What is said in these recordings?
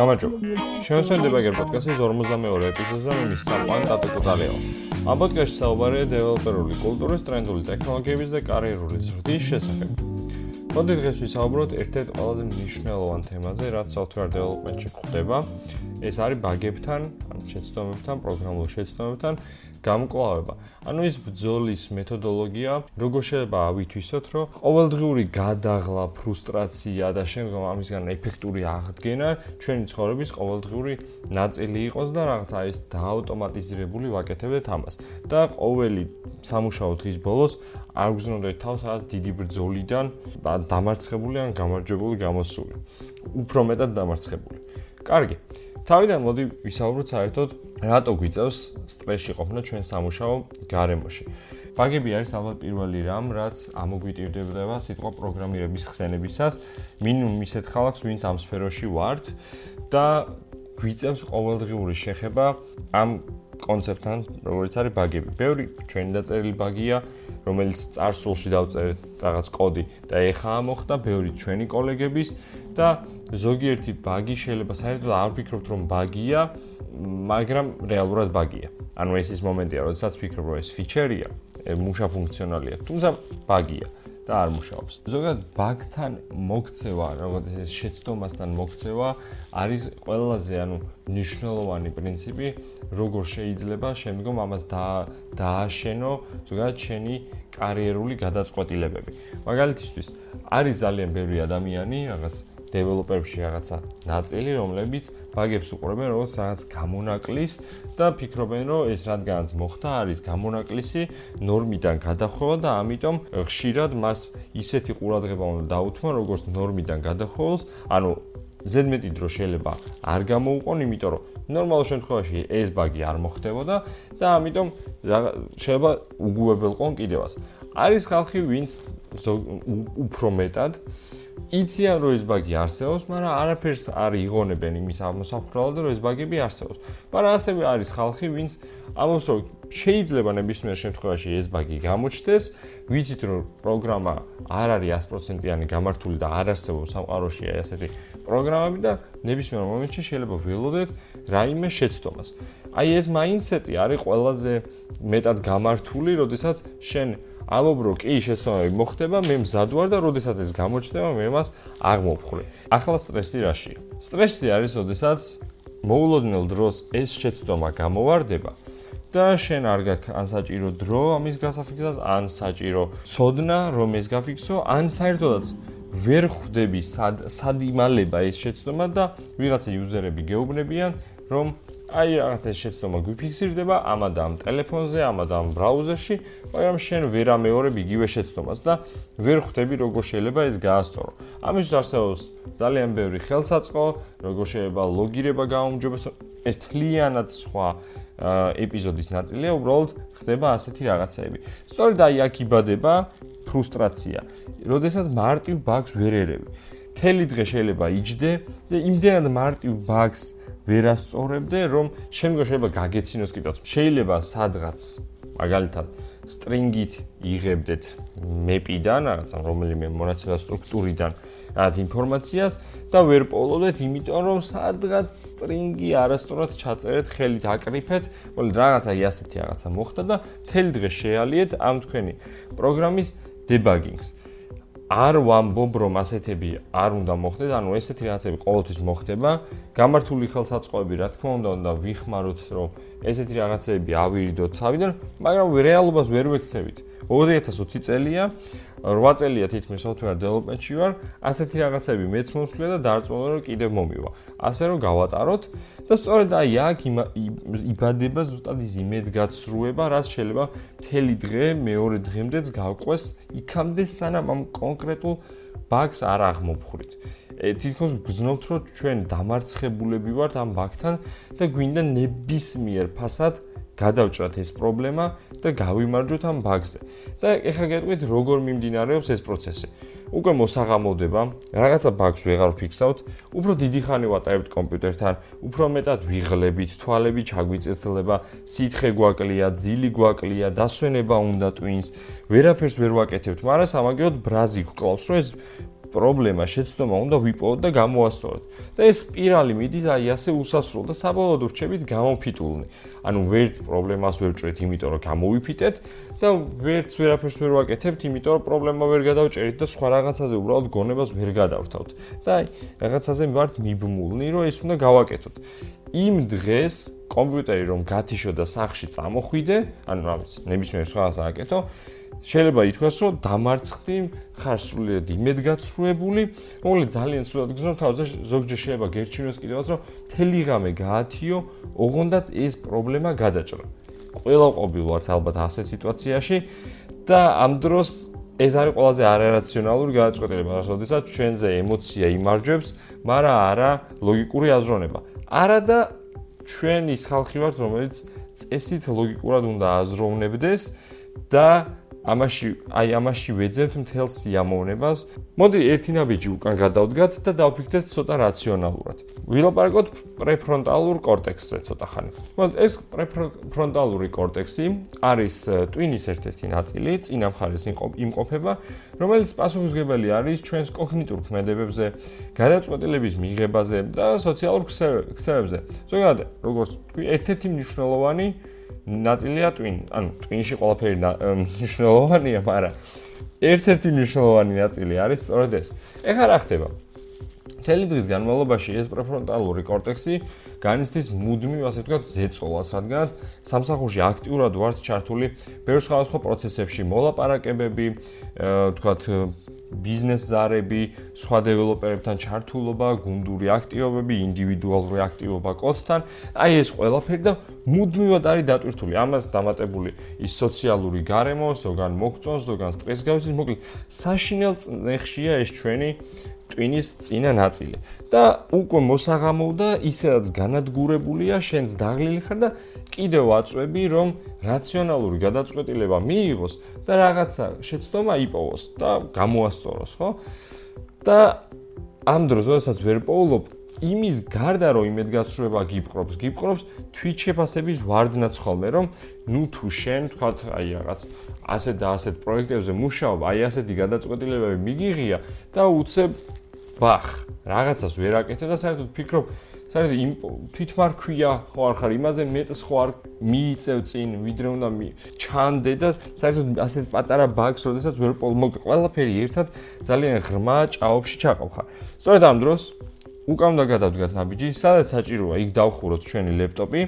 გამარჯობა. შევასწავლეთ დებაგერ პოდკასტის 52 ეპიზოდზე მე მის საყვან დატოკუტალიო. ამ პოდკასტში საუბარია დეველოპერული კულტურის, ტრენდული ტექნოლოგიების და კარიერული ზრდის შესახებ. მოდი დღეს ვისაუბროთ ერთ-ერთ ყველაზე მნიშვნელოვან თემაზე, რაც software development-ში ხდება. ეს არის ბაგებთან, ან შეცდომებთან, პროგრამულ შეცდომებთან გამკლავება. ანუ ის ბძოლის მეთოდოლოგია, როგორ შეიძლება ავითვისოთ, რომ ყოველდღიური გადაღლა, ფრუსტრაცია და შემდგომ ამისგან ეფექტური აღდგენა ჩვენი ცხოვრების ყოველდღიური ნაწილი იყოს და რაღაცა ეს დაავტომატიზირებული ვაკეთებდეთ ამას. და ყოველი სამუშაო დღის ბოლოს არ გზნობდეთ თავს რაღაც დიდი ბძოლიდან დამარცხებული ან გამარჯვებული გამოსული. უფრო მეტად დამარცხებული. კარგი. თავიდან მოდი ვისაუბროთ საერთოდ რატო გვიწევს სტრესში ყოფნა ჩვენ სამუშაო გარემოში. ბაგები არის ალბათ პირველი რამ, რაც ამოგვიტირდება სიტყვა პროგრამირების ხსენებისას, მინიმუმ ისეთ ხალხს, ვინც ამ სფეროში ვართ და გვიწევს ყოველდღიური შეხება ამ კონცეფტთან, როგორც არის ბაგები. ბევრი ჩვენი დაწერილი ბაგია, რომელიც წარსულში დავწერეთ რაღაც კოდი და ეხა მოხდა ბევრი ჩვენი კოლეგების და ზოგიერთი ბაგი შეიძლება საერთოდ არ ვფიქრობთ რომ ბაგია, მაგრამ რეალურად ბაგია. ანუ ეს ის მომენტია, როდესაც ვფიქრობ რომ ეს ფიჩერია, მუშა ფუნქციონალია, თუმცა ბაგია და არ მუშაობს. ზოგადად ბაგთან მოქცევა, როგორც ეს შეცდომასთან მოქცევა არის ყველაზე ანუ მნიშვნელოვანი პრინციპი, როგორ შეიძლება შემდგომ ამას დააშენო ზოგადად შენი კარიერული გადაწყვეტილებები. მაგალითისთვის არის ძალიან ბევრი ადამიანი, რაღაც დეველოპერებში რაღაცა ნაწილი, რომლებიც ბაგებს უყურებენ როგორც რაღაც გამონაკლის და ფიქრობენ, რომ ეს რადგანაც მოხდა, არის გამონაკლისი ნორმიდან გადახვევა და ამიტომ ხშირად მას ისეთი ყურადღება უნდა დაუთმო, როგორც ნორმიდან გადახვეულს, ანუ ზედმეტი დრო შეიძლება არ გამოუყონ, იმიტომ რომ ნორმალურ შემთხვევაში ეს ბაგი არ მოხდებოდა და ამიტომ შეიძლება უგუებელყონ კიდევაც. არის ხალხი, ვინც უფრო მეტად იციან რომ ეს ბაგი არსებობს, მაგრამ არაფერს არ იღონებენ იმის ამოსაფრთხებლად, რომ ეს ბაგები არსებობს. მაგრამ ასევე არის ხალხი, ვინც ამოს რომ შეიძლება ნებისმიერ შემთხვევაში ეს ბაგი გამოჩნდეს, ვიცით რომ პროგრამა არ არის 100%-იანი გამართული და არ არსებობს სამყაროში აი ასეთი პროგრამები და ნებისმიერ მომენტში შეიძლება ველოდეთ რაიმე შეცდომას. აი ეს მაინდსეტი არის ყველაზე მეტად გამართული, როდესაც შენ ამობრო კი შესაძლებელი მოხდება, მე მზად ვარ და როდესაც ეს გამოჩნდება, მე მას აღმოფხვრე. ახლა სტრესი რაშია? სტრესი არის, როდესაც მოულოდნელ დროს ეს შეცდომა გამოვარდება და შენ არ გაქვს ან საჭირო დრო ამის გასაფიქსირებას, ან საჭირო ცოდნა, რომ ეს გაფიქსო, ან საერთოდაც ვერ ხვდები სად სად იმალება ეს შეცდომა და ვიღაცა იუზერები გეუბნებიან, რომ აი რაღაცა შეცდომა გვიფიქსირდება ამადა ამ ტელეფონზე, ამადა ამ ბრაუზერში, მაგრამ შენ ვერ ამეორებ იგივე შეცდომას და ვერ ხვდები როგორ შეიძლება ეს გაასწორო. ამისთვის არსებობს ძალიან ბევრი ხელსაწყო, როგორ შეიძლება ლოგირება გაუმჯობესო, ეს თლიანად სხვა ეპიზოდის ნაწილია, უბრალოდ ხდება ასეთი რაღაცები. სწორედ აი აქ იბადება ფრუსტრაცია. როდესაც მარტივ ბაგს ვერ ერევი. თელი დღე შეიძლება იჯდე და იმდენად მარტივ ბაგს ვერასწორებდე, რომ შემდგომ შეიძლება გაგეცინოს კიდევ. შეიძლება სადღაც მაგალითად string-ით იღებდეთ map-დან, რაღაცა რომელიმე მონაცემ სტრუქტურიდან რაღაც ინფორმაციას და ვერ პოულობდეთ, იმიტომ რომ სადღაც string-ი არასწორად ჩაწერეთ, ხელით აკრიფეთ, მოკლედ რაღაცა ისეთი რაღაცა მოხდა და მთელი დღე შეალიეთ ამ თქვენი პროგრამის debuging-ს. არ ვამბობ რომ ასეთები არ უნდა მოხდეს, ანუ ესეთი რაღაცები ყოველთვის მოხდება. გამართული ხელსაწყოები, რა თქმა უნდა, უნდა ვიხმაროთ, რომ ესეთი რაღაცები ავირიდოთ თავიდან, მაგრამ რეალობას ვერ ვექცევით. 2020 წელია, 8 წელია თითქმის software development-ში ვარ, ასეთი რაღაცები მეც მომსვლია და დარწმუნდა რომ კიდევ მომივა. ასე რომ გავატაროთ და სწორედ აი აქ იბადება ზუსტად ის იმედგაცრუება, რაც შეიძლება მთელი დღე მეორე დღემდეც გავყვეს იქამდე სანამ ამ კონკრეტულ ბაგს არ აღმოფხვრით. თითქოს გზნობთ რომ ჩვენ დამარცხებულები ვართ ამ ბაგთან და გვინდა ნებისმიერ ფასად გადავჭრათ ეს პრობლემა და გავიმარჯვოთ ამ ბაგზე. და ეხლა გეტყვით როგორ მიმდინარეობს ეს პროცესი. უკვე მოსაღამოდება, რაღაცა ბაგს ვეღარ ვფიქსავთ, უფრო დიდი ხანი ვატარებთ კომპიუტერთან, უფრო მეტად ვიღლებით, თვალები ჩაგვიწეთლება, სითხე გვაკლია, ძილი გვაკლია, დასვენება უნდა ტვინს, ვერაფერს ვერ ვაკეთებთ, მაგრამ სამაგეროდ ბრაზი გკლავს, რომ ეს პრობლემა შეცდომა უნდა ვიპოვოთ და გამოასწოროთ. და ეს სპირალი მიდის აი ასე უსასრულო და საბოლოოდ ვრჩებით გამოფიტულნი. ანუ ვერც პრობლემას ვერ ჭრით, იმიტომ რომ გამოვიფიტეთ და ვერც ვერაფერს ვერ ვაკეთებთ, იმიტომ რომ პრობლემა ვერ გადავჭერით და სხვა რაღაცაზე უბრალოდ გონებას ვერ გადავრთავთ. და აი რაღაცაზე ვართ მიბმულნი, რომ ეს უნდა გავაკეთოთ. იმ დღეს კომპიუტერი რომ გათიშო და სახში წამოხვიდე, ანუ რა ვიცი, ნებისმიერ სხვას ააკეთო, შეიძლება ითქვას, რომ დამარცხდი, ხარ სრულიად იმედგაცრუებული, მოკლედ ძალიან სულად გზნობ თავზე ზოგჯერ შეიძლება გერჩინოს კიდევაც, რომ თელი ღამე გაათიო, ოღონდაც ეს პრობლემა გადაჭრა. ყველა ყოფილ ვართ ალბათ ასეთ სიტუაციაში და ამ დროს ეს არის ყველაზე არარაციონალური გადაწყვეტილება, როდესაც ჩვენზე ემოცია იმარჯვებს, მაგრამ არა ლოგიკური აზროვნება. არა და ჩვენ ის ხალხი ვართ, რომელიც წესით ლოგიკურად უნდა აზროვნებდეს და ამაში აი ამაში ვეძებთ მთელ სიამოვნებას. მოდი ერთი ნაბიჯი უკან გადავდგათ და დავფიქრდეთ ცოტა რაციონალურად. ვილაპარაკოთ პრეფრონტალურ კორტექსზე ცოტა ხანი. მოდი ეს პრეფრონტალური კორტექსი არის ტვინის ერთ-ერთი ნაწილი, წინა მხარეს იმყოფება, რომელიც პასუხისგებელი არის ჩვენს კოგნიტურ ქმედებებზე, გადაწყვეტილების მიღებაზე და სოციალურ ქსელებებზე. ზოგადად, როგორც ერთ-ერთი მნიშვნელოვანი ნაწილია ტვინ. ანუ ტვინში ყველაფერი მნიშვნელოვანია, მაგრამ ერთ-ერთი მნიშვნელოვანი ნაწილი არის სწორედ ეს. ეხლა რა ხდება? მთელი დღის განმავლობაში ეს პრეფრონტალური კორტექსი განიცდის მუდმივ, ასე ვთქვათ, ზეწოლას, რადგანაც სამსახურში აქტიურად ვართ ჩართული ბევრ სხვადასხვა პროცესებში, მოლაპარაკებები, ვთქვათ, ბიზნეს ზარები, სხვა დეველოპერებთან ჩართულობა, გუნდური აქტივობები, ინდივიდუალური აქტივობა კოდთან, აი ეს ყველაფერი და მუდმივად არის დატვირთული. ამას დამატებული ის სოციალური გარემო, ზოგან მოგწონს, ზოგან სტრესს გავიზრდ, მოკლედ საშინელ წნეხშია ეს ჩვენი ტვინის წინა ნაწილი. და უკვე მოსაღამოვდა, ისედაც განადგურებულია, შენს დაღლილი ხარ და კიდევ აწვევი, რომ რაციონალური გადაწყვეტილება მიიღოს და რაღაცა შეცდომა იპოვოს და გამოასწოროს, ხო? და ამ დროს, როდესაც ვერ პოულობ, იმის გარდა რომ იმედგაცრუება გიპყრობს, გიპყრობს თვით შეფასების ვარდნაც ხოლმე, რომ ნუ თუ შენ თქვათ, აი რაღაც ასეთ და ასეთ პროექტებზე მუშაობ, აი ასეთი გადაწყვეტილებები მიგიღია და უცებ ბახ, რაღაცას ვერ აკეთებ და საერთოდ ფიქრობ, საერთოდ იმ თვითმარქვია ხო არ ხარ, იმაზე მეტს ხო არ მიიწევ წინ, ვიდრე უნდა ჩანდე და საერთოდ ასეთ პატარა ბაგს, როდესაც ვერ მოგ ყველაფერი ერთად ძალიან ღრმა ჭაობში ჩაყავხარ. სწორედ ამ დროს უკან უნდა გადავდგათ ნაბიჯი, სადაც საჭიროა იქ დავხუროთ ჩვენი ლეპტოპი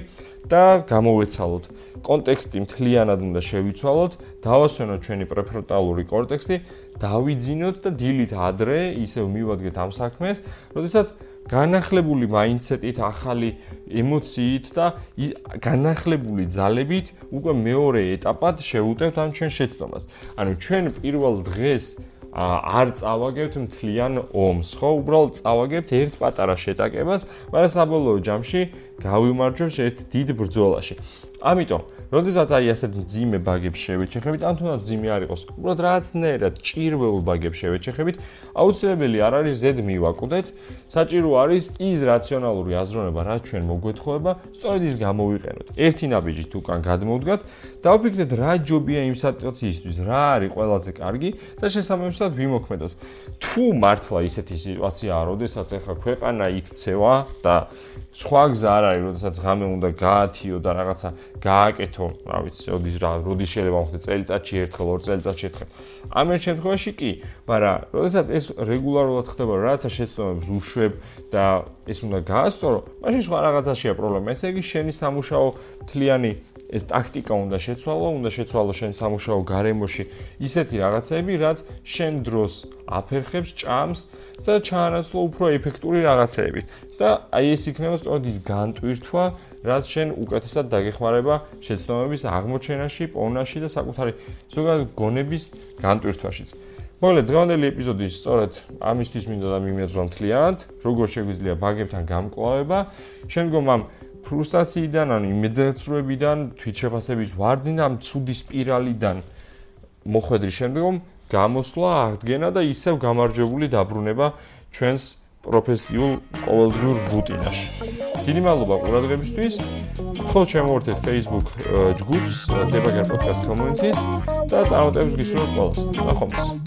და გამოვეცალოთ. კონტექსტი მთლიანად უნდა შევიცვალოთ, დავასვენოთ ჩვენი პრეფრონტალური კორტექსი, დავიძინოთ და დილით ადრე ისევ მივადგეთ ამ საქმეს, როდესაც განახლებული მაინდსეტით, ახალი ემოციით და განახლებული ძალებით უკვე მეორე ეტაპად შევუტევთ ამ ჩვენ შეცდომას. ანუ ჩვენ პირველ დღეს არ წავაგებთ მთლიან ომს, ხო? უბრალოდ წავაგებთ ერთ პატარა შეტაკებას, მაგრამ საბოლოო ჯამში გავიმარჯვებთ ერთ დიდ ბრძოლაში. ამიტომ, როდესაც აი ასეთ ძიმე ბაგებს შევეჩეხებით, ან თუნდაც ძიმე არ იყოს, უბრალოდ რაღაცნაირად ჭირვეულ ბაგებს შევეჩეხებით, აუცილებელი არ არის ზედ მივაკვდეთ, საჭირო არის ის რაციონალური აზროვნება, რაც ჩვენ მოგვეთხოვება, სწორედ ის გამოვიყენოთ. ერთი ნაბიჯით უკან გადმოვდგათ, დავფიქრეთ რა ჯობია იმ სიტუაციისთვის, რა არის ყველაზე კარგი და შესაბამისად ვიმოქმედოთ. თუ მართლა ისეთი სიტუაციაა, როდესაც ახლა ქვეყანა იქცევა და სხვა გზა არ არის, როდესაც ღამე უნდა გაათიო და რაღაცა გააკეთო, რა ვიცი, ოდის რა, როდის შეიძლება მოხდეს წელიწადში ერთხელ, ორ წელიწადში ერთხელ. ამ ერთ შემთხვევაში კი, მაგრამ როდესაც ეს რეგულარულად ხდება, რაღაცა შეცდომებს უშვებ და ეს უნდა გაასწორო, მაშინ სხვა რაღაცაშია პრობლემა. ესე იგი, შენი სამუშაო თლიანი ეს ტაქტიკა უნდა შეცვალო, უნდა შეცვალო შენ სამუშაო გარემოში ისეთი რაღაცები, რაც შენ დროს აფერხებს, ჭამს და ჩაანაცვლო უფრო ეფექტური რაღაცეებით. და აი ეს იქნება სწორედ ის განტვირთვა, რაც შენ უკეთესად დაგეხმარება შეცდომების აღმოჩენაში, პოვნაში და საკუთარი ზოგადად გონების განტვირთვაშიც. მოკლედ, დღევანდელი ეპიზოდი სწორედ ამისთვის მინდა და მიმეძვამ თლიანად, როგორ შეგვიძლია ბაგებთან გამკლავება. შემდგომ ამ ფრუსტრაციიდან, ანუ იმედაცრუებიდან, თვითშეფასების ვარდნიდან, ცუდი სპირალიდან მოხვედრის შემდგომ გამოსვლა, აღდგენა და ისევ გამარჯვებული დაბრუნება ჩვენს პროფესიულ ყოველდღიურ რუტინაში. დიდი მადლობა ყურადღებისთვის. ხოლო შემოვერთეთ Facebook ჯგუფს Debugger Podcast Community-ს და წარმატებებს გისურვებთ ყველას. ნახვამდის.